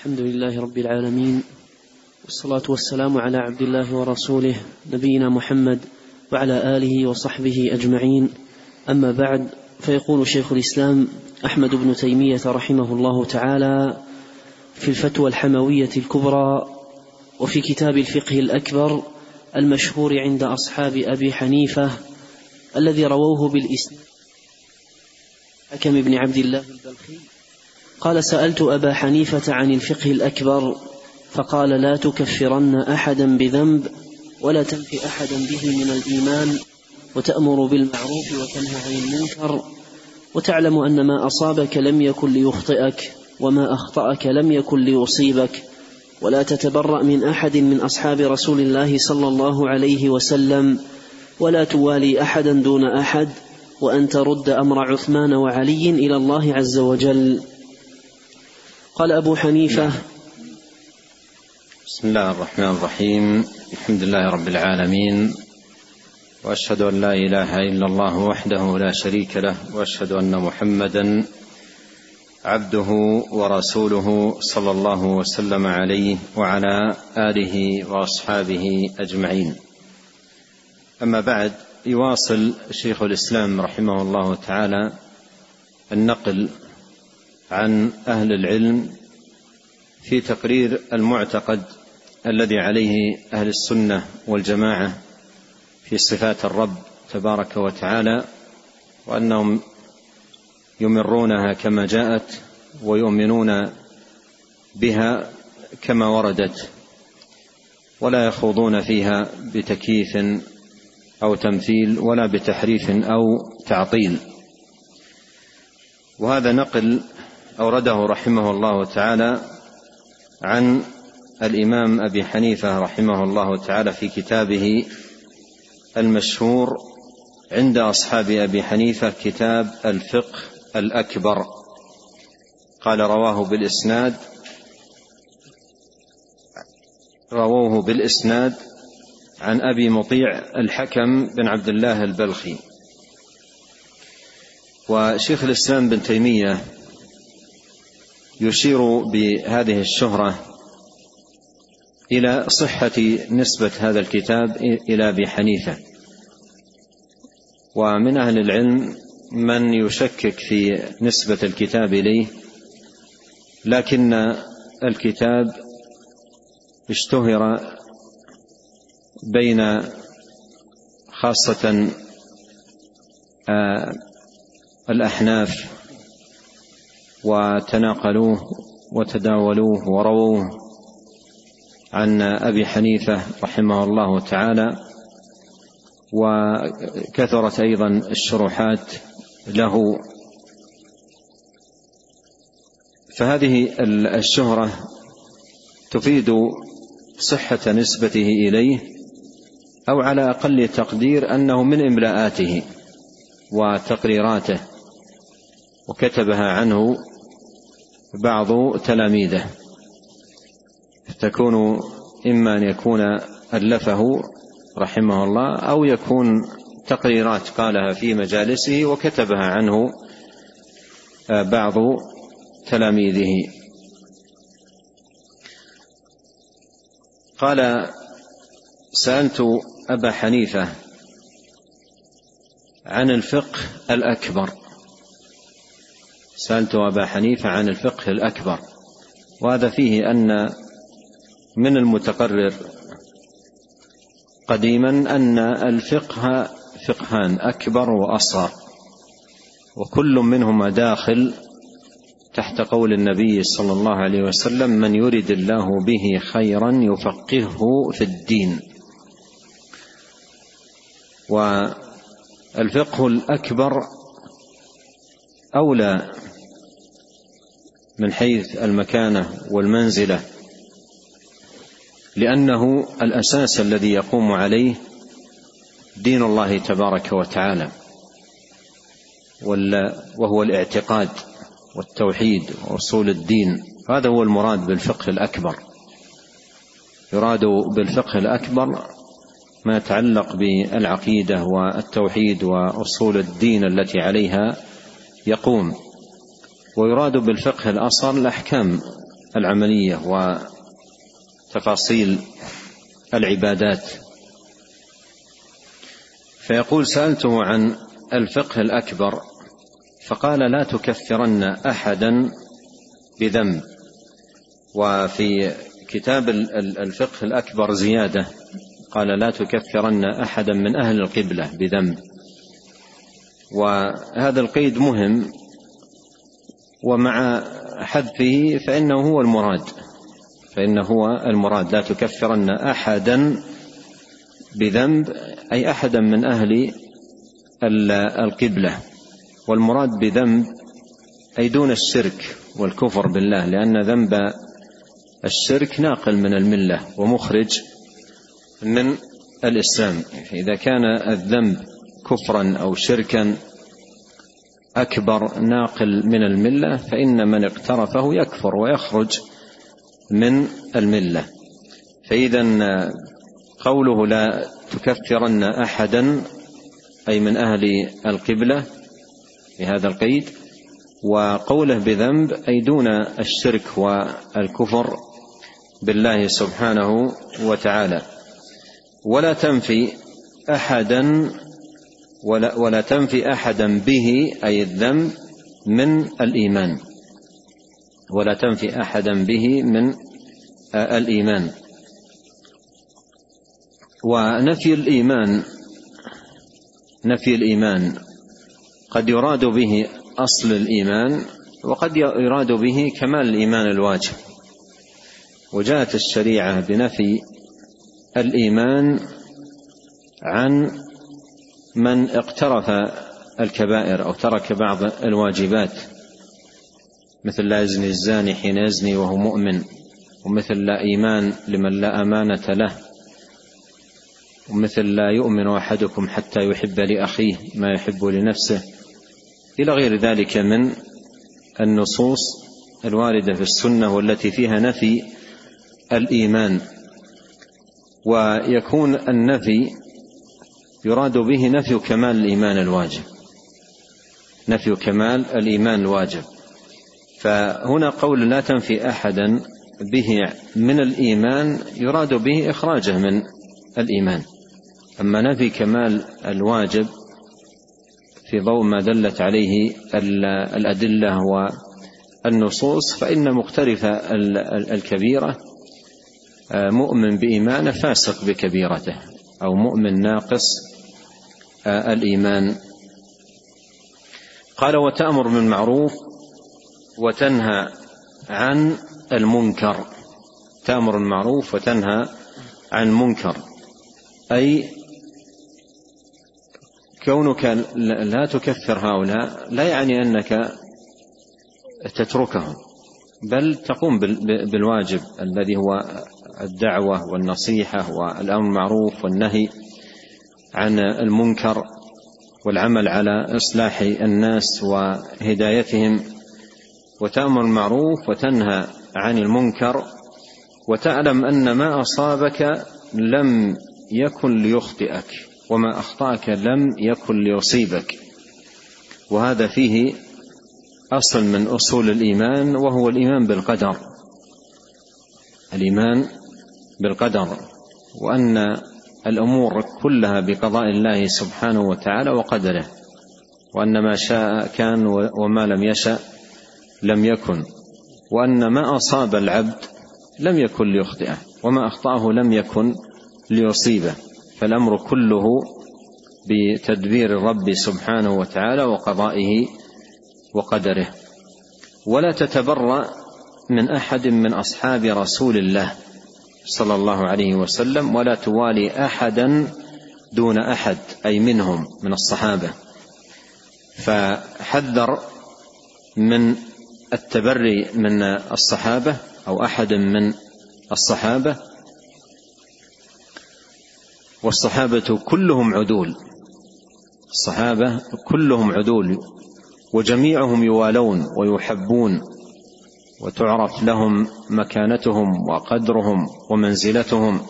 الحمد لله رب العالمين والصلاة والسلام على عبد الله ورسوله نبينا محمد وعلى آله وصحبه أجمعين. أما بعد فيقول شيخ الإسلام أحمد بن تيمية رحمه الله تعالى في الفتوى الحموية الكبرى وفي كتاب الفقه الأكبر المشهور عند أصحاب أبي حنيفة الذي رووه بالإسناد. حكم بن عبد الله البلخي. قال سألت أبا حنيفة عن الفقه الأكبر فقال لا تكفرن أحدا بذنب ولا تنفي أحدا به من الإيمان وتأمر بالمعروف وتنهى عن المنكر وتعلم أن ما أصابك لم يكن ليخطئك وما أخطأك لم يكن ليصيبك ولا تتبرأ من أحد من أصحاب رسول الله صلى الله عليه وسلم ولا توالي أحدا دون أحد وأن ترد أمر عثمان وعلي إلى الله عز وجل. قال أبو حنيفة. بسم الله الرحمن الرحيم. الحمد لله رب العالمين. وأشهد أن لا إله إلا الله وحده لا شريك له وأشهد أن محمدا عبده ورسوله صلى الله وسلم عليه وعلى آله وأصحابه أجمعين. أما بعد يواصل شيخ الإسلام رحمه الله تعالى النقل عن أهل العلم في تقرير المعتقد الذي عليه أهل السنة والجماعة في صفات الرب تبارك وتعالى وأنهم يمرونها كما جاءت ويؤمنون بها كما وردت ولا يخوضون فيها بتكييف أو تمثيل ولا بتحريف أو تعطيل. وهذا نقل أورده رحمه الله تعالى عن الإمام أبي حنيفة رحمه الله تعالى في كتابه المشهور عند أصحاب أبي حنيفة كتاب الفقه الأكبر. قال رواه بالإسناد رووه بالإسناد عن أبي مطيع الحكم بن عبد الله البلخي. وشيخ الإسلام بن تيمية يشير بهذه الشهرة إلى صحة نسبة هذا الكتاب إلى أبي حنيفة. ومن أهل العلم من يشكك في نسبة الكتاب إليه لكن الكتاب اشتهر بين خاصة الأحناف وتناقلوه وتداولوه ورووه عن أبي حنيفة رحمه الله تعالى وكثرت أيضا الشروحات له. فهذه الشهرة تفيد صحة نسبته إليه أو على أقل تقدير أنه من إملاءاته وتقريراته وكتبها عنه بعض تلاميذه. تكون إما أن يكون ألفه رحمه الله أو يكون تقريرات قالها في مجالسه وكتبها عنه بعض تلاميذه. قال سألت أبا حنيفة عن الفقه الأكبر. سألت أبا حنيفة عن الفقه الأكبر وهذا فيه أن من المتقرر قديما أن الفقه فقهان أكبر وأصغر وكل منهما داخل تحت قول النبي صلى الله عليه وسلم من يرد الله به خيرا يفقهه في الدين والفقه الأكبر أولى من حيث المكانة والمنزلة لأنه الأساس الذي يقوم عليه دين الله تبارك وتعالى وهو الاعتقاد والتوحيد وأصول الدين. هذا هو المراد بالفقه الأكبر. يراد بالفقه الأكبر ما يتعلق بالعقيدة والتوحيد وأصول الدين التي عليها يقوم. ويراد بالفقه الأصغر الأحكام العملية وتفاصيل العبادات. فيقول سألته عن الفقه الأكبر فقال لا تكفرن أحدا بذنب. وفي كتاب الفقه الأكبر زيادة قال لا تكفرن أحدا من أهل القبلة بذنب. وهذا القيد مهم ومع حذفه فإنه هو المراد فانه هو المراد. لا تكفرن أحدا بذنب أي أحدا من أهل القبلة. والمراد بذنب أي دون الشرك والكفر بالله لأن ذنب الشرك ناقل من الملة ومخرج من الإسلام. إذا كان الذنب كفرا أو شركا أكبر ناقل من الملة فإن من اقترفه يكفر ويخرج من الملة. فإذا قوله لا تكفرن أحدا أي من أهل القبلة في هذا القيد وقوله بذنب أي دون الشرك والكفر بالله سبحانه وتعالى. ولا تنفي أحدا ولا, ولا تنفي أحدا به أي الذنب من الإيمان. ولا تنفي أحدا به من الإيمان. ونفي الإيمان نفي الإيمان قد يراد به أصل الإيمان وقد يراد به كمال الإيمان الواجب. وجاءت الشريعة بنفي الإيمان عن من اقترف الكبائر أو ترك بعض الواجبات مثل لا يزني الزاني حين يزني وهو مؤمن ومثل لا إيمان لمن لا أمانة له ومثل لا يؤمن أحدكم حتى يحب لأخيه ما يحب لنفسه. إلى غير ذلك من النصوص الواردة في السنة والتي فيها نفي الإيمان. ويكون النفي يراد به نفي كمال الإيمان الواجب. نفي كمال الإيمان الواجب. فهنا قول لا تنفي أحدا به من الإيمان يراد به إخراجه من الإيمان. أما نفي كمال الواجب في ضوء ما دلت عليه الأدلة والنصوص فإن مقترف الكبيرة مؤمن بإيمانه فاسق بكبيرته أو مؤمن ناقص الإيمان. قال وتأمر بالمعروف وتنهى عن المنكر. تأمر بالمعروف وتنهى عن المنكر. أي كونك لا تكفر هؤلاء لا يعني أنك تتركهم بل تقوم بالواجب الذي هو الدعوة والنصيحة والأمر بالمعروف والنهي عن المنكر والعمل على إصلاح الناس وهدايتهم وتأمر المعروف وتنهى عن المنكر وتعلم أن ما أصابك لم يكن ليخطئك وما أخطأك لم يكن ليصيبك. وهذا فيه أصل من أصول الإيمان وهو الإيمان بالقدر. الإيمان بالقدر وأن الأمور كلها بقضاء الله سبحانه وتعالى وقدره وأن ما شاء كان وما لم يشأ لم يكن وأن ما أصاب العبد لم يكن ليخطئه وما أخطأه لم يكن ليصيبه فالأمر كله بتدبير الرب سبحانه وتعالى وقضائه وقدره. ولا تتبرأ من أحد من أصحاب رسول الله صلى الله عليه وسلم ولا توالي احدا دون احد اي منهم من الصحابه فحذر من التبري من الصحابه أو احد من الصحابه والصحابه كلهم عدول الصحابه كلهم عدول وجميعهم يوالون ويحبون وتعرف لهم مكانتهم وقدرهم ومنزلتهم.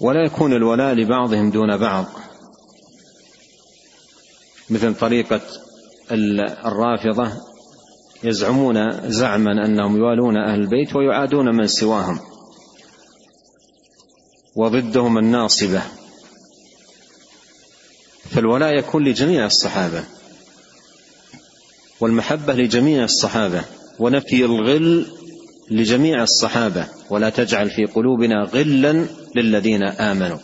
ولا يكون الولاء لبعضهم دون بعض. مثل طريقة الرافضة يزعمون زعما أنهم يوالون أهل البيت ويعادون من سواهم. وضدهم الناصبة. فالولاء يكون لجميع الصحابة. والمحبة لجميع الصحابة ونفي الغل لجميع الصحابة ولا تجعل في قلوبنا غلا للذين آمنوا.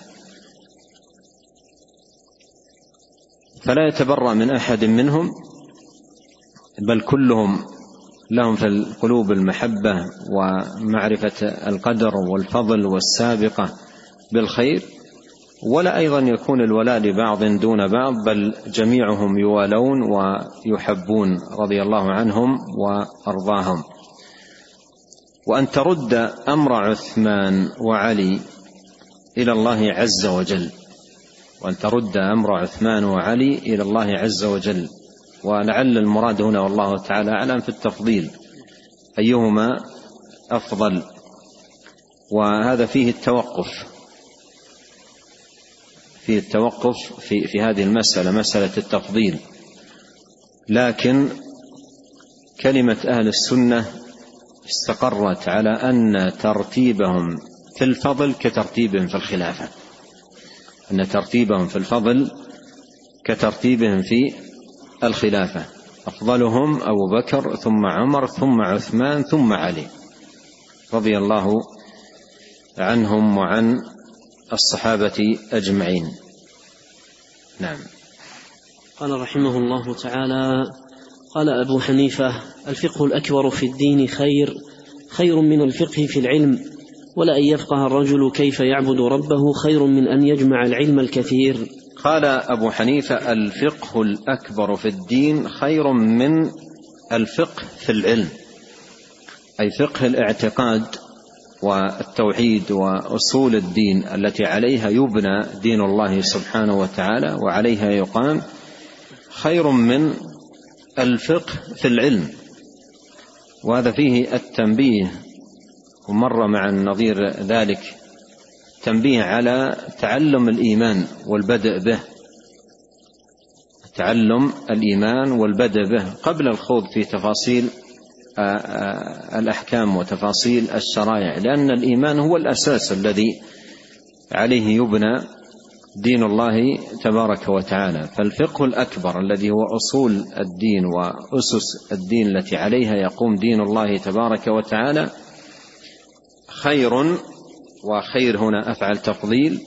فلا يتبرأ من أحد منهم بل كلهم لهم في القلوب المحبة ومعرفة القدر والفضل والسابقة بالخير. ولا أيضا يكون الولاء لبعض دون بعض بل جميعهم يوالون ويحبون رضي الله عنهم وأرضاهم. وأن ترد أمر عثمان وعلي إلى الله عز وجل. وأن ترد أمر عثمان وعلي إلى الله عز وجل. ولعل المراد هنا والله تعالى أعلم في التفضيل. أيهما أفضل؟ وهذا فيه التوقف. فيه التوقف في في هذه المسألة مسألة التفضيل. لكن كلمة أهل السنة استقرت على أن ترتيبهم في الفضل كترتيبهم في الخلافة. أن ترتيبهم في الفضل كترتيبهم في الخلافة. أفضلهم أبو بكر ثم عمر ثم عثمان ثم علي رضي الله عنهم وعن الصحابة أجمعين. نعم. قال رحمه الله تعالى قال أبو حنيفة الفقه الأكبر في الدين خير خير من الفقه في العلم ولا أن يفقه الرجل كيف يعبد ربه خير من أن يجمع العلم الكثير. قال أبو حنيفة الفقه الأكبر في الدين خير من الفقه في العلم أي فقه الاعتقاد. والتوحيد وأصول الدين التي عليها يبنى دين الله سبحانه وتعالى وعليها يقام خير من الفقه في العلم. وهذا فيه التنبيه ومر مع النظير ذلك التنبيه على تعلم الإيمان والبدء به. تعلم الإيمان والبدء به قبل الخوض في تفاصيل آه، آه، الأحكام وتفاصيل الشرائع لأن الإيمان هو الأساس الذي عليه يبنى دين الله تبارك وتعالى. فالفقه الأكبر الذي هو أصول الدين وأسس الدين التي عليها يقوم دين الله تبارك وتعالى خير وخير هنا أفعل تفضيل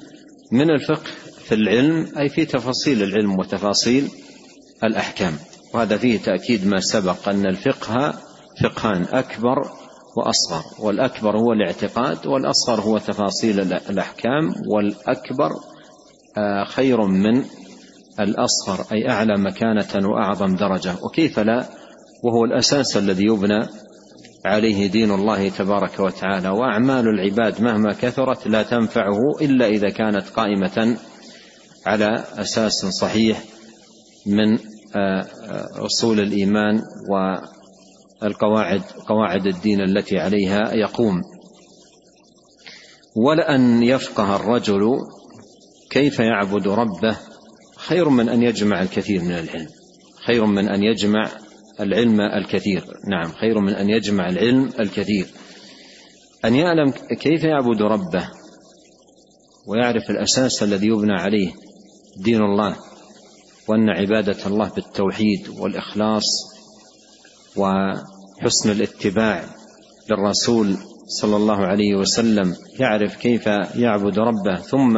من الفقه في العلم أي في تفاصيل العلم وتفاصيل الأحكام. وهذا فيه تأكيد ما سبق أن الفقه فقهان أكبر وأصغر والأكبر هو الاعتقاد والأصغر هو تفاصيل الأحكام والأكبر آه، خير من الأصغر أي أعلى مكانة وأعظم درجة. وكيف لا؟ وهو الأساس الذي يبنى عليه دين الله تبارك وتعالى. وأعمال العباد مهما كثرت لا تنفعه إلا إذا كانت قائمة على أساس صحيح من آه، آه، أصول والقواعد قواعد الدين التي عليها يقوم. ولأن يفقه الرجل كيف يعبد ربه خير من أن يجمع الكثير من العلم. خير من أن يجمع العلم الكثير. نعم خير من أن يجمع العلم الكثير. أن يعلم كيف يعبد ربه ويعرف الأساس الذي يبنى عليه دين الله وأن عبادة الله بالتوحيد والإخلاص وحسن الاتباع للرسول صلى الله عليه وسلم يعرف كيف يعبد ربه ثم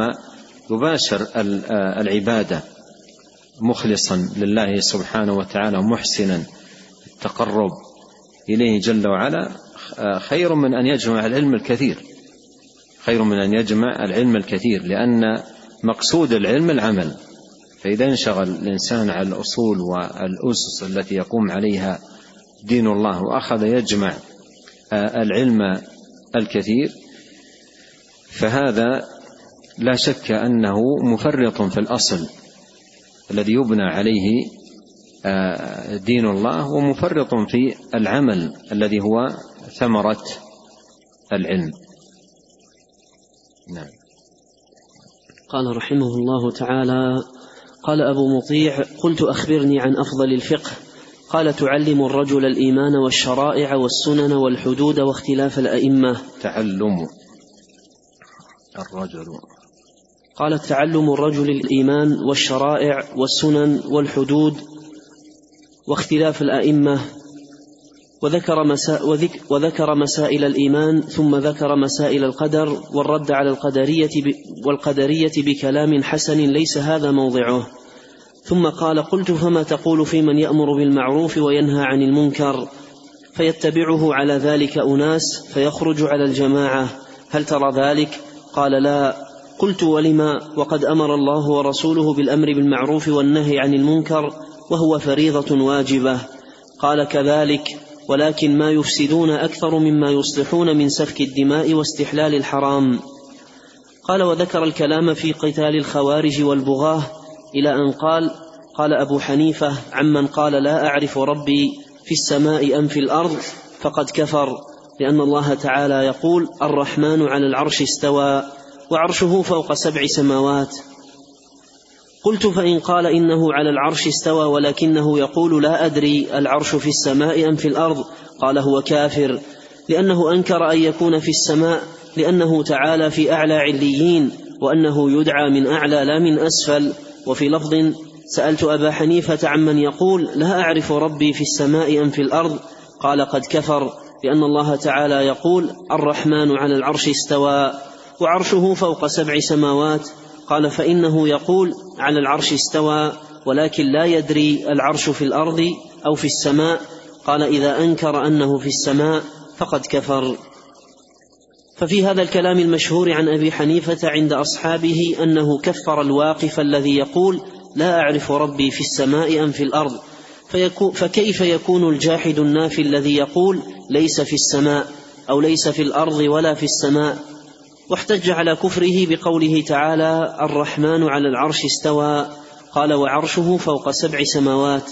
يباشر العبادة مخلصا لله سبحانه وتعالى محسنا التقرب إليه جل وعلا. خير من أن يجمع العلم الكثير. خير من أن يجمع العلم الكثير لأن مقصود العلم العمل. فإذا انشغل الإنسان على الأصول والأسس التي يقوم عليها دين الله وأخذ يجمع العلم الكثير. فهذا لا شك أنه مفرط في الأصل الذي يبنى عليه آه، دين الله ومفرط في العمل الذي هو ثمرة العلم. نعم. قال رحمه الله تعالى قال أبو مطيع قلت أخبرني عن أفضل الفقه. قال تعلم الرجل الإيمان والشرائع والسنن والحدود واختلاف الأئمة. تعلم الرجل. قال تعلم الرجل الإيمان والشرائع والسنن والحدود واختلاف الأئمة. وذكر, مسا وذكر مسائل الإيمان ثم ذكر مسائل القدر والرد على القدرية والقدرية بكلام حسن ليس هذا موضعه. ثم قال قلت فما تقول في من يأمر بالمعروف وينهى عن المنكر؟ فيتبعه على ذلك أناس فيخرج على الجماعة. هل ترى ذلك؟ قال لا. قلت ولما؟ وقد أمر الله ورسوله بالأمر بالمعروف والنهي عن المنكر وهو فريضة واجبة. قال كذلك. ولكن ما يفسدون أكثر مما يصلحون من سفك الدماء واستحلال الحرام. قال وذكر الكلام في قتال الخوارج والبغاة إلى أن قال قال أبو حنيفة عمن قال لا أعرف ربي في السماء أم في الأرض فقد كفر لأن الله تعالى يقول الرحمن على العرش استوى وعرشه فوق سبع سماوات. قلت فإن قال إنه على العرش استوى ولكنه يقول لا أدري العرش في السماء أم في الأرض؟ قال هو كافر لأنه أنكر أن يكون في السماء لأنه تعالى في أعلى عليين وأنه يدعى من أعلى لا من أسفل. وفي لفظ سألت أبا حنيفة عمن يقول لا أعرف ربي في السماء أم في الأرض قال قد كفر لأن الله تعالى يقول الرحمن على العرش استوى وعرشه فوق سبع سماوات قال فإنه يقول على العرش استوى ولكن لا يدري العرش في الأرض أو في السماء قال إذا أنكر أنه في السماء فقد كفر. ففي هذا الكلام المشهور عن أبي حنيفة عند أصحابه أنه كفر الواقف الذي يقول لا أعرف ربي في السماء أم في الأرض. فكيف يكون الجاحد النافي الذي يقول ليس في السماء أو ليس في الأرض ولا في السماء؟ واحتج على كفره بقوله تعالى الرحمن على العرش استوى قال وعرشه فوق سبع سماوات.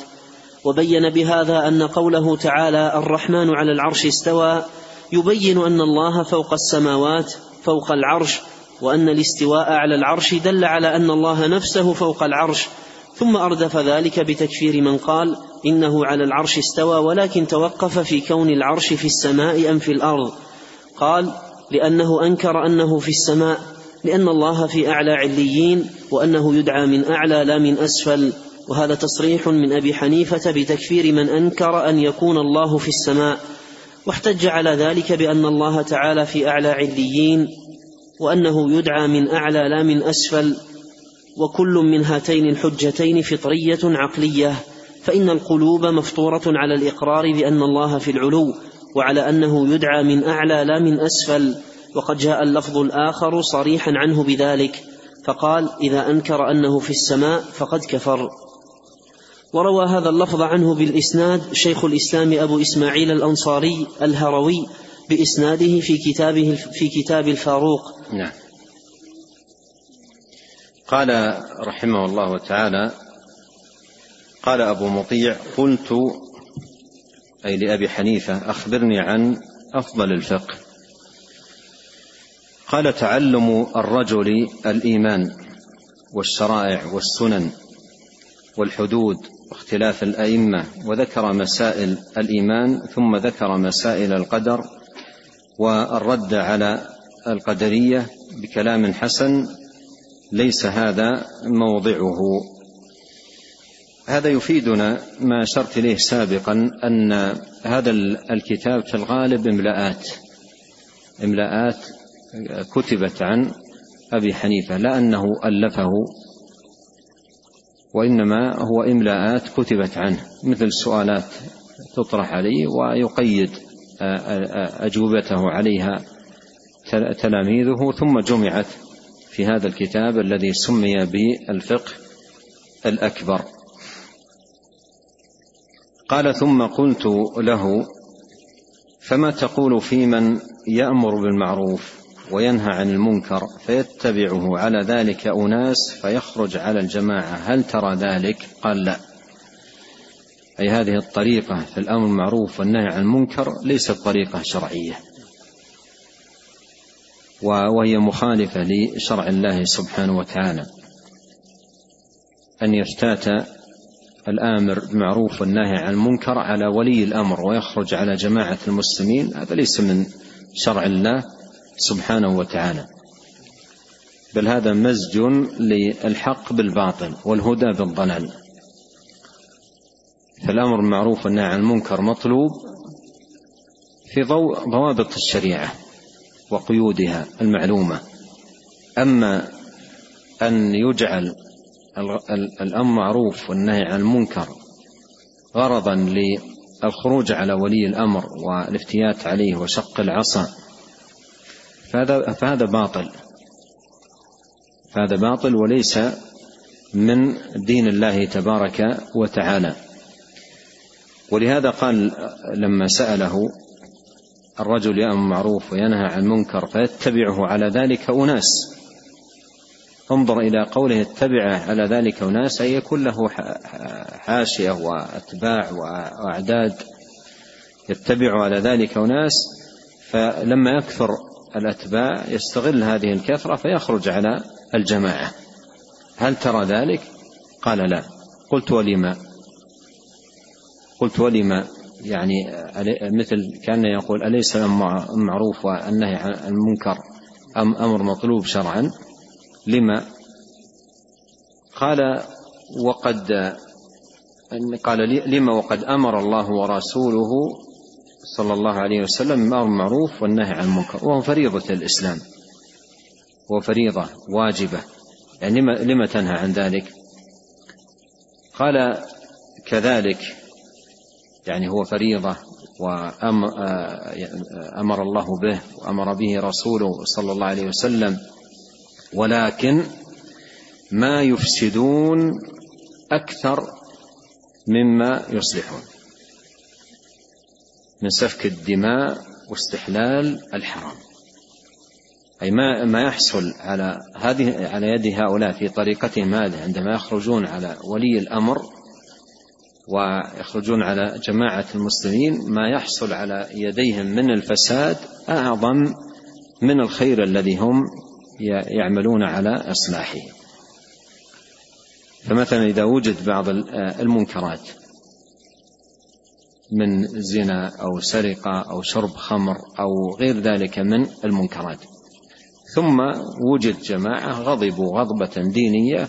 وبين بهذا أن قوله تعالى الرحمن على العرش استوى يبين أن الله فوق السماوات فوق العرش وأن الاستواء على العرش دل على أن الله نفسه فوق العرش. ثم أردف ذلك بتكفير من قال إنه على العرش استوى ولكن توقف في كون العرش في السماء أم في الأرض. قال لأنه أنكر أنه في السماء لأن الله في أعلى عليين وأنه يدعى من أعلى لا من أسفل. وهذا تصريح من أبي حنيفة بتكفير من أنكر أن يكون الله في السماء. واحتج على ذلك بأن الله تعالى في أعلى عليين وأنه يدعى من أعلى لا من أسفل وكل من هاتين الحجتين فطرية عقلية فإن القلوب مفطورة على الإقرار بأن الله في العلو وعلى أنه يدعى من أعلى لا من أسفل وقد جاء اللفظ الآخر صريحا عنه بذلك فقال إذا أنكر أنه في السماء فقد كفر. وروى هذا اللفظ عنه بالإسناد شيخ الإسلام أبو إسماعيل الأنصاري الهروي بإسناده في كتابه في كتاب الفاروق. نعم. قال رحمه الله تعالى قال أبو مطيع قلت أي لأبي حنيفة أخبرني عن أفضل الفقه. قال تعلم الرجل الإيمان والشرائع والسنن والحدود واختلاف الأئمة وذكر مسائل الإيمان ثم ذكر مسائل القدر والرد على القدرية بكلام حسن ليس هذا موضعه. هذا يفيدنا ما أشرت إليه سابقا أن هذا الكتاب في الغالب إملاءات إملاءات كتبت عن أبي حنيفة لا أنه ألفه. وإنما هو إملاءات كتبت عنه مثل سؤالات تطرح عليه ويقيد أجوبته عليها تلاميذه ثم جمعت في هذا الكتاب الذي سمي بالفقه الأكبر. قال ثم قلت له فما تقول في من يأمر بالمعروف؟ وينهى عن المنكر فيتبعه على ذلك أناس فيخرج على الجماعة. هل ترى ذلك؟ قال لا. أي هذه الطريقة في الأمر بالمعروف والنهي عن المنكر ليست طريقة شرعية. وهي مخالفة لشرع الله سبحانه وتعالى. أن يفتات الآمر بالمعروف والنهي عن المنكر على ولي الأمر ويخرج على جماعة المسلمين. هذا ليس من شرع الله. سبحانه وتعالى. بل هذا مزج للحق بالباطل والهدى بالضلال. فالأمر بالمعروف والنهي عن المنكر مطلوب في ضوء ضوابط الشريعة وقيودها المعلومة. أما أن يجعل الأمر معروف والنهي عن المنكر غرضا للخروج على ولي الأمر والافتيات عليه وشق العصا فهذا فهذا باطل. فهذا باطل وليس من دين الله تبارك وتعالى. ولهذا قال لما سأله الرجل يأمر معروف وينهى عن المنكر فيتبعه على ذلك أناس. انظر إلى قوله اتبع على ذلك أناس أي يكون له حاشية وأتباع وأعداد. يتبع على ذلك أناس فلما يكثر الأتباع يستغل هذه الكثرة فيخرج على الجماعة. هل ترى ذلك؟ قال لا. قلت ولما؟ قلت ولما؟ يعني مثل كان يقول أليس المعروف والنهي عن المنكر أم أمر مطلوب شرعا؟ لما؟ قال وقد قال لما وقد أمر الله ورسوله صلى الله عليه وسلم بالامر بالمعروف والنهي عن المنكر. وهو فريضة الإسلام. وفريضه واجبة. يعني لما, لما تنهى عن ذلك؟ قال كذلك. يعني هو فريضة وامر الله به وأمر به رسوله صلى الله عليه وسلم. ولكن ما يفسدون أكثر مما يصلحون. من سفك الدماء واستحلال الحرام. أي ما ما يحصل على هذه على يد هؤلاء في طريقتهم هذه عندما يخرجون على ولي الأمر ويخرجون على جماعة المسلمين ما يحصل على يديهم من الفساد أعظم من الخير الذي هم يعملون على إصلاحه. فمثلا إذا وجد بعض المنكرات من زنا أو سرقة أو شرب خمر أو غير ذلك من المنكرات. ثم وجد جماعة غضبوا غضبة دينية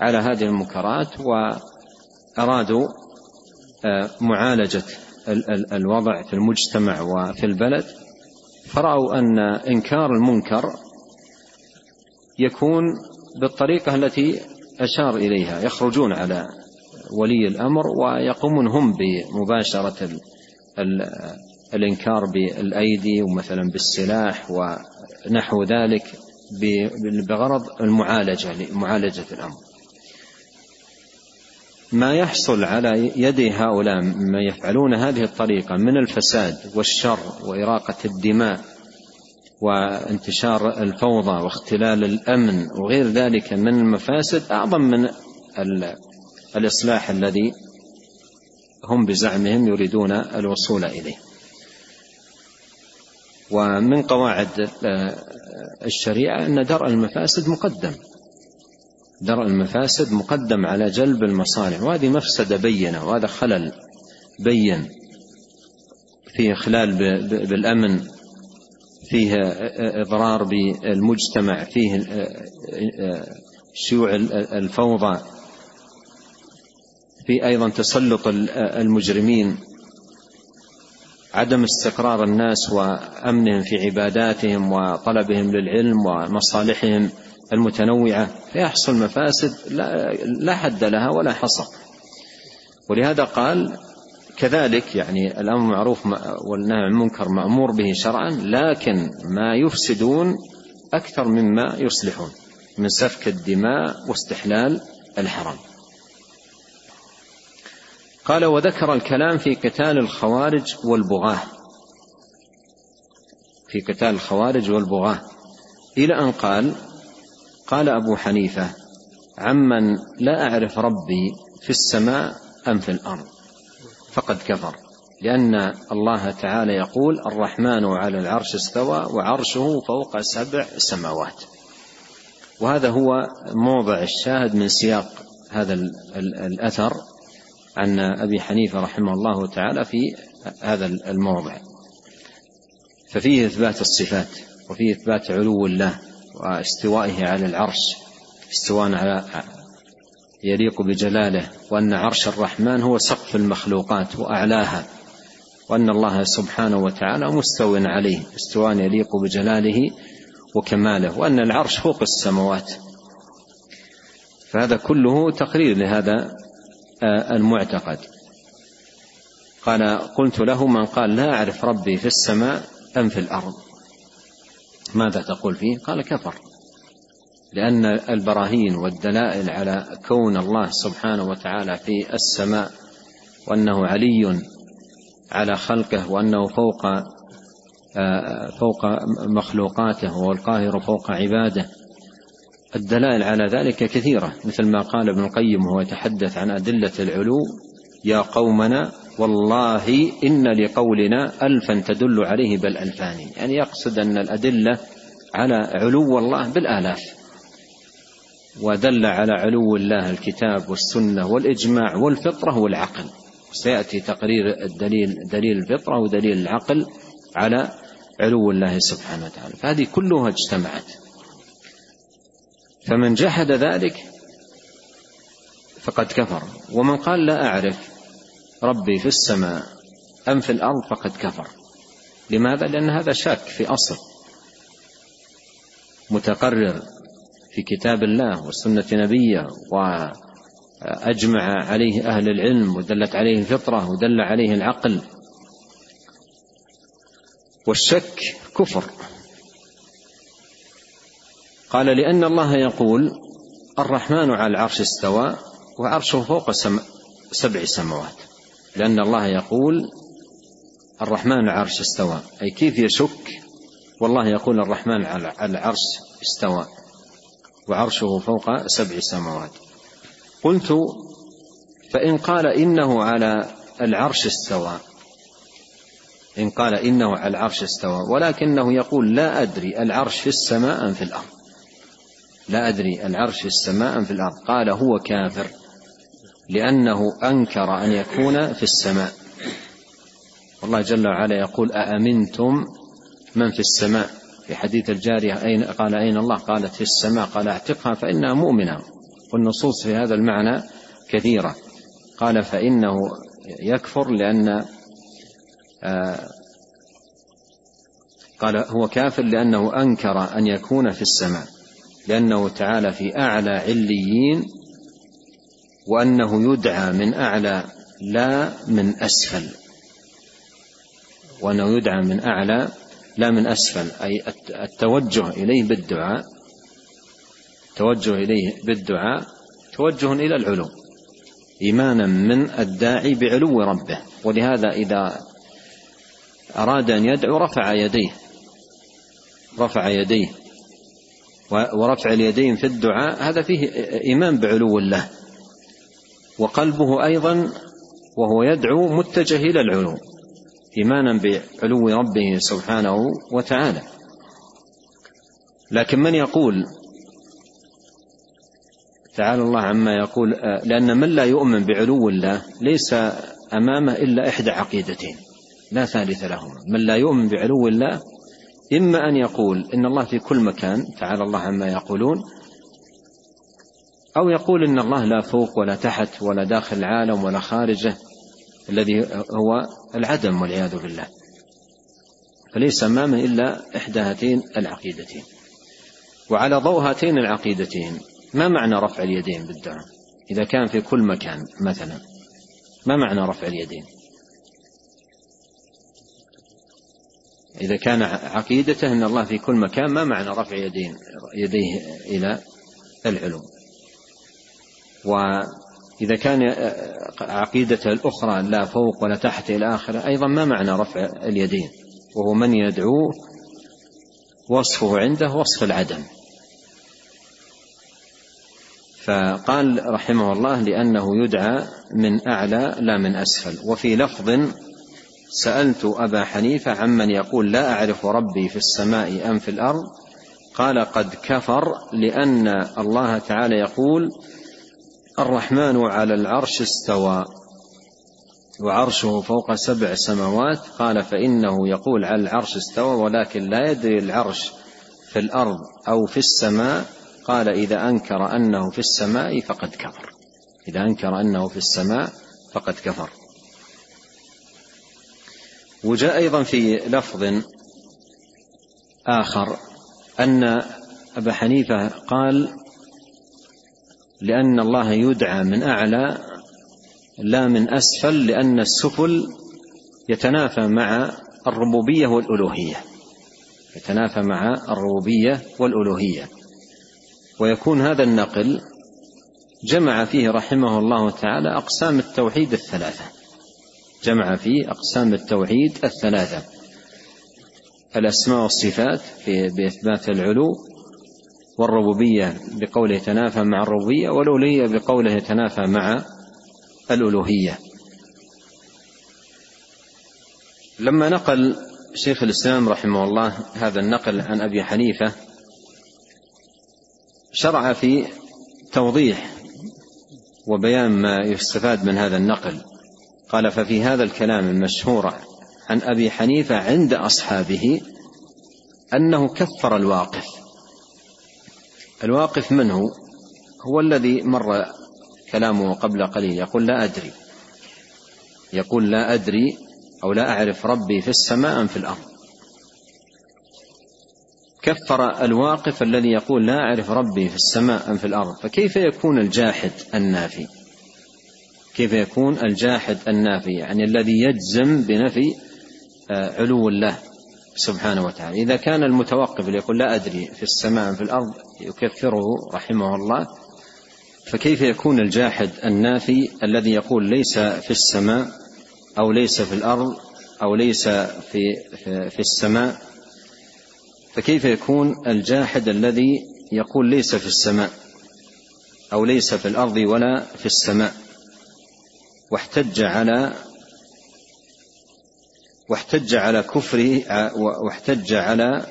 على هذه المنكرات وأرادوا آه، معالجة الوضع في المجتمع وفي البلد. فرأوا أن إنكار المنكر يكون بالطريقة التي أشار إليها يخرجون على ولي الأمر ويقومون هم بمباشرة الإنكار بالأيدي ومثلا بالسلاح ونحو ذلك بغرض المعالجة معالجة الأمر. ما يحصل على يد هؤلاء ما يفعلون هذه الطريقة من الفساد والشر وإراقة الدماء وانتشار الفوضى واختلال الأمن وغير ذلك من المفاسد أعظم من الإصلاح الذي هم بزعمهم يريدون الوصول إليه. ومن قواعد الشريعة أن درء المفاسد مقدم. درء المفاسد مقدم على جلب المصالح. وهذه مفسدة بينة وهذا خلل بين فيه إخلال بالأمن فيه إضرار بالمجتمع فيه شيوع الفوضى. في أيضا تسلط المجرمين عدم استقرار الناس وأمنهم في عباداتهم وطلبهم للعلم ومصالحهم المتنوعة. فيحصل مفاسد لا حد لها ولا حصر ولهذا قال كذلك يعني الأمر معروف والنهي عن المنكر مأمور به شرعا لكن ما يفسدون أكثر مما يصلحون من سفك الدماء واستحلال الحرام. قال وذكر الكلام في قتال الخوارج والبغاة. في قتال الخوارج والبغاة. إلى أن قال قال أبو حنيفة عمن لا أعرف ربي في السماء أم في الأرض. فقد كفر. لأن الله تعالى يقول الرحمن على العرش استوى وعرشه فوق سبع سماوات. وهذا هو موضع الشاهد من سياق هذا الأثر. عن أبي حنيفة رحمه الله تعالى في هذا الموضع. ففيه إثبات الصفات وفيه إثبات علو الله واستوائه على العرش استواء على يليق بجلاله وأن عرش الرحمن هو سقف المخلوقات وأعلاها وأن الله سبحانه وتعالى مستو عليه استواء يليق بجلاله وكماله وأن العرش فوق السماوات. فهذا كله تقرير لهذا المعتقد. قال قلت له من قال لا أعرف ربي في السماء أم في الأرض. ماذا تقول فيه؟ قال كفر. لأن البراهين والدلائل على كون الله سبحانه وتعالى في السماء وأنه علي على خلقه وأنه فوق آه، فوق مخلوقاته وهو القاهر فوق عباده الدلائل على ذلك كثيرة مثل ما قال ابن القيم وهو يتحدث عن أدلة العلو يا قومنا والله إن لقولنا ألفا تدل عليه بل ألفان. يعني يقصد أن الأدلة على علو الله بالآلاف. ودل على علو الله الكتاب والسنة والإجماع والفطرة والعقل. سيأتي تقرير الدليل دليل الفطرة ودليل العقل على علو الله سبحانه وتعالى. فهذه كلها اجتمعت. فمن جحد ذلك فقد كفر. ومن قال لا أعرف ربي في السماء أم في الأرض فقد كفر. لماذا؟ لأن هذا شك في أصل متقرر في كتاب الله وسنة نبيه وأجمع عليه أهل العلم ودلت عليه الفطرة ودل عليه العقل. والشك كفر. قال لأن الله يقول الرحمن على العرش استوى وعرشه فوق سبع سماوات. لأن الله يقول الرحمن على العرش استوى. أي كيف يشك؟ والله يقول الرحمن على العرش استوى وعرشه فوق سبع سماوات. قلت فإن قال إنه على العرش استوى إن قال إنه على العرش استوى ولكنه يقول لا أدري العرش في السماء أم في الأرض؟ لا أدري العرش في السماء أم في الأرض. قال هو كافر لأنه أنكر أن يكون في السماء. والله جل وعلا يقول أأمنتم من في السماء؟ في حديث الجارية أين قال أين الله؟ قالت في السماء. قال اعتقها فإنها مؤمنة. والنصوص في هذا المعنى كثيرة. قال فإنه يكفر لأن آه، قال هو كافر لأنه أنكر أن يكون في السماء. لأنه تعالى في أعلى عليين وأنه يدعى من أعلى لا من أسفل. وأنه يدعى من أعلى لا من أسفل. أي التوجه إليه بالدعاء التوجه إليه بالدعاء توجه إلى العلو إيمانا من الداعي بعلو ربه. ولهذا إذا أراد أن يدعو رفع يديه رفع يديه. ورفع اليدين في الدعاء هذا فيه إيمان بعلو الله. وقلبه أيضا وهو يدعو متجه إلى العلو إيمانا بعلو ربه سبحانه وتعالى. لكن من يقول؟ تعالى الله عما يقول لأن من لا يؤمن بعلو الله ليس أمامه إلا إحدى عقيدتين لا ثالث لهما. من لا يؤمن بعلو الله إما أن يقول إن الله في كل مكان تعالى الله عما يقولون أو يقول إن الله لا فوق ولا تحت ولا داخل العالم ولا خارجه الذي هو العدم والعياذ بالله. فليس أمامه إلا إحدى هاتين العقيدتين. وعلى ضوء هاتين العقيدتين ما معنى رفع اليدين بالدعاء إذا كان في كل مكان مثلا ما معنى رفع اليدين؟ إذا كان عقيدته أن الله في كل مكان ما معنى رفع يدين يديه إلى العلو. وإذا كان عقيدته الأخرى لا فوق ولا تحت إلى آخره أيضا ما معنى رفع اليدين؟ وهو من يدعوه وصفه عنده وصف العدم. فقال رحمه الله لأنه يدعى من أعلى لا من أسفل. وفي لفظ سألت أبا حنيفة عمن يقول لا أعرف ربي في السماء أم في الأرض. قال قد كفر لأن الله تعالى يقول الرحمن على العرش استوى وعرشه فوق سبع سماوات. قال فإنه يقول على العرش استوى ولكن لا يدري العرش في الأرض أو في السماء. قال إذا أنكر أنه في السماء فقد كفر. إذا أنكر أنه في السماء فقد كفر. وجاء أيضا في لفظ آخر أن أبا حنيفة قال لأن الله يدعى من أعلى لا من أسفل لأن السفل يتنافى مع الربوبية والألوهية. يتنافى مع الربوبية والألوهية. ويكون هذا النقل جمع فيه رحمه الله تعالى أقسام التوحيد الثلاثة. جمع فيه أقسام التوحيد الثلاثة الأسماء والصفات في بإثبات العلو والربوبية بقوله يتنافى مع الربوبية والألوهية بقوله يتنافى مع الألوهية. لما نقل شيخ الإسلام رحمه الله هذا النقل عن أبي حنيفة شرع في توضيح وبيان ما يستفاد من هذا النقل. قال ففي هذا الكلام المشهور عن أبي حنيفة عند أصحابه أنه كفر الواقف. الواقف من هو؟ هو الذي مر كلامه قبل قليل يقول لا أدري. يقول لا أدري أو لا أعرف ربي في السماء أم في الأرض. كفر الواقف الذي يقول لا أعرف ربي في السماء أم في الأرض. فكيف يكون الجاحد النافي؟ كيف يكون الجاحد النافي يعني الذي يجزم بنفي آه، علو الله سبحانه وتعالى. إذا كان المتوقف اللي يقول لا أدري في السماء في الأرض يكفره رحمه الله فكيف يكون الجاحد النافي الذي يقول ليس في السماء أو ليس في الأرض أو ليس في في السماء؟ فكيف يكون الجاحد الذي يقول ليس في السماء أو ليس في الأرض ولا في السماء؟ واحتج على واحتج على كفره واحتج على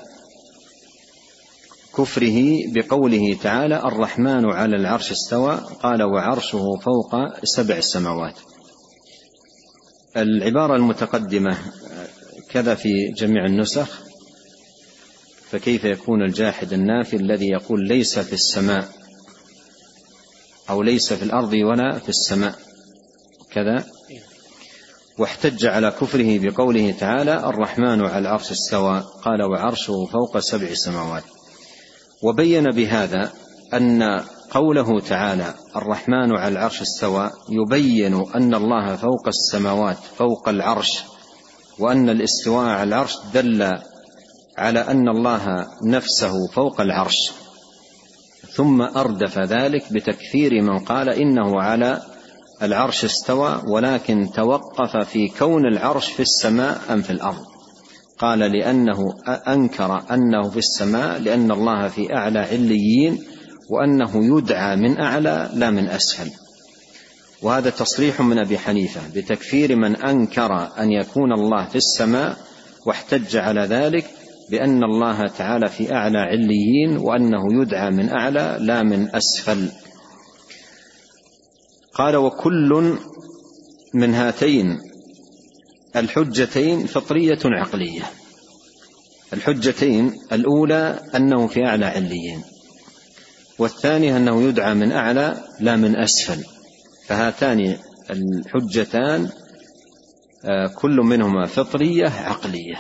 كفره بقوله تعالى الرحمن على العرش استوى قال وعرشه فوق سبع السماوات العبارة المتقدمة كذا في جميع النسخ فكيف يكون الجاحد النافي الذي يقول ليس في السماء أو ليس في الأرض ولا في السماء؟ كذا. واحتج على كفره بقوله تعالى الرحمن على العرش استوى. قال وعرشه فوق سبع سماوات. وبين بهذا أن قوله تعالى الرحمن على العرش استوى يبين أن الله فوق السماوات فوق العرش وأن الاستواء على العرش دل على أن الله نفسه فوق العرش. ثم أردف ذلك بتكفير من قال إنه على العرش استوى ولكن توقف في كون العرش في السماء أم في الأرض. قال لأنه أنكر أنه في السماء لأن الله في أعلى عليين وأنه يدعى من أعلى لا من أسفل. وهذا تصريح من أبي حنيفة بتكفير من أنكر أن يكون الله في السماء واحتج على ذلك بأن الله تعالى في أعلى عليين وأنه يدعى من أعلى لا من أسفل. قال وكل من هاتين الحجتين فطرية عقلية. الحجتين الأولى أنه في أعلى عليين والثانيه أنه يدعى من أعلى لا من أسفل. فهاتان الحجتان آه، كل منهما فطرية عقلية.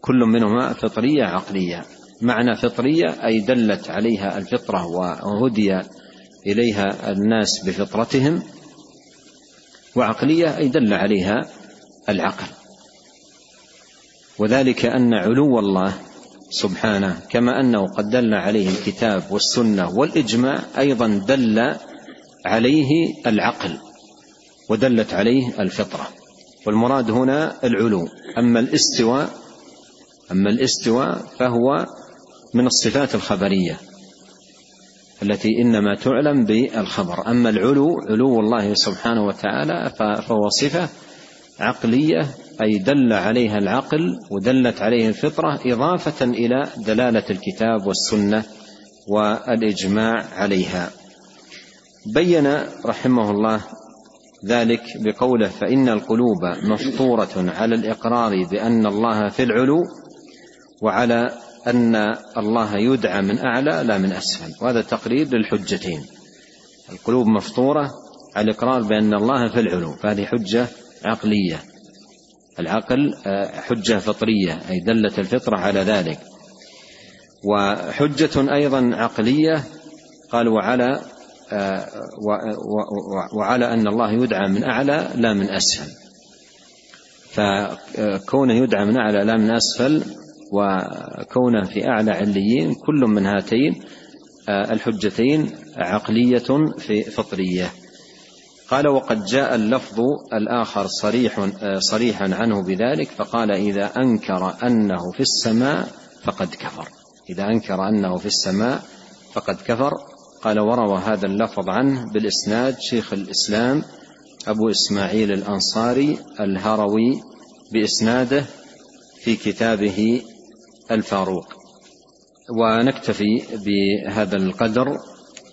كل منهما فطرية عقلية. معنى فطرية أي دلت عليها الفطرة وهدي إليها الناس بفطرتهم وعقلية أي دل عليها العقل. وذلك أن علو الله سبحانه كما أنه قد دل عليه الكتاب والسنة والإجماع أيضا دل عليه العقل ودلت عليه الفطرة. والمراد هنا العلو. أما الاستواء أما الاستواء فهو من الصفات الخبرية. التي إنما تعلم بالخبر. أما العلو علو الله سبحانه وتعالى فهو صفه عقلية أي دل عليها العقل ودلت عليه الفطرة إضافة إلى دلالة الكتاب والسنة والإجماع عليها. بين رحمه الله ذلك بقوله فإن القلوب مفطورة على الإقرار بأن الله في العلو وعلى أن الله يدعى من أعلى لا من أسفل. وهذا تقرير للحجتين. القلوب مفطورة على الإقرار بأن الله في العلو فهذه حجة عقلية. العقل آه، حجة فطرية أي دلت الفطرة على ذلك. وحجة أيضا عقلية قال وعلى آه، وعلى أن الله يدعى من أعلى لا من أسفل. فكونه يدعى من أعلى لا من أسفل وكونه في أعلى عليين كل من هاتين آه، الحجتين عقلية في فطرية. قال وقد جاء اللفظ الآخر صريح آه، صريحا عنه بذلك فقال إذا أنكر أنه في السماء فقد كفر. إذا أنكر أنه في السماء فقد كفر. قال وروى هذا اللفظ عنه بالإسناد شيخ الإسلام أبو إسماعيل الأنصاري الهروي بإسناده في كتابه الفاروق. ونكتفي بهذا القدر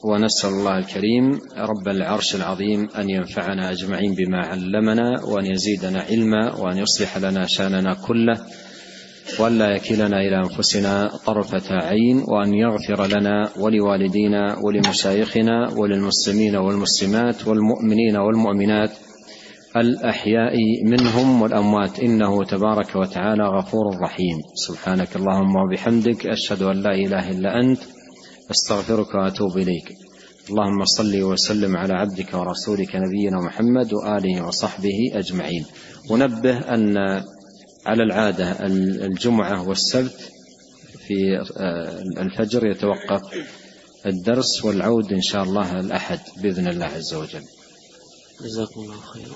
ونسأل الله الكريم رب العرش العظيم أن ينفعنا أجمعين بما علمنا وأن يزيدنا علما وأن يصلح لنا شأننا كله وأن لا يكلنا إلى أنفسنا طرفة عين وأن يغفر لنا ولوالدينا ولمشايخنا وللمسلمين والمسلمات والمؤمنين والمؤمنات الأحياء منهم والأموات. إنه تبارك وتعالى غفور رحيم. سبحانك اللهم وبحمدك أشهد أن لا إله إلا أنت أستغفرك وأتوب إليك. اللهم صل وسلم على عبدك ورسولك نبينا محمد وآله وصحبه أجمعين. ونبه أن على العادة الجمعة والسبت في الفجر يتوقف الدرس والعود إن شاء الله الأحد بإذن الله عز وجل. جزاكم الله خيرا.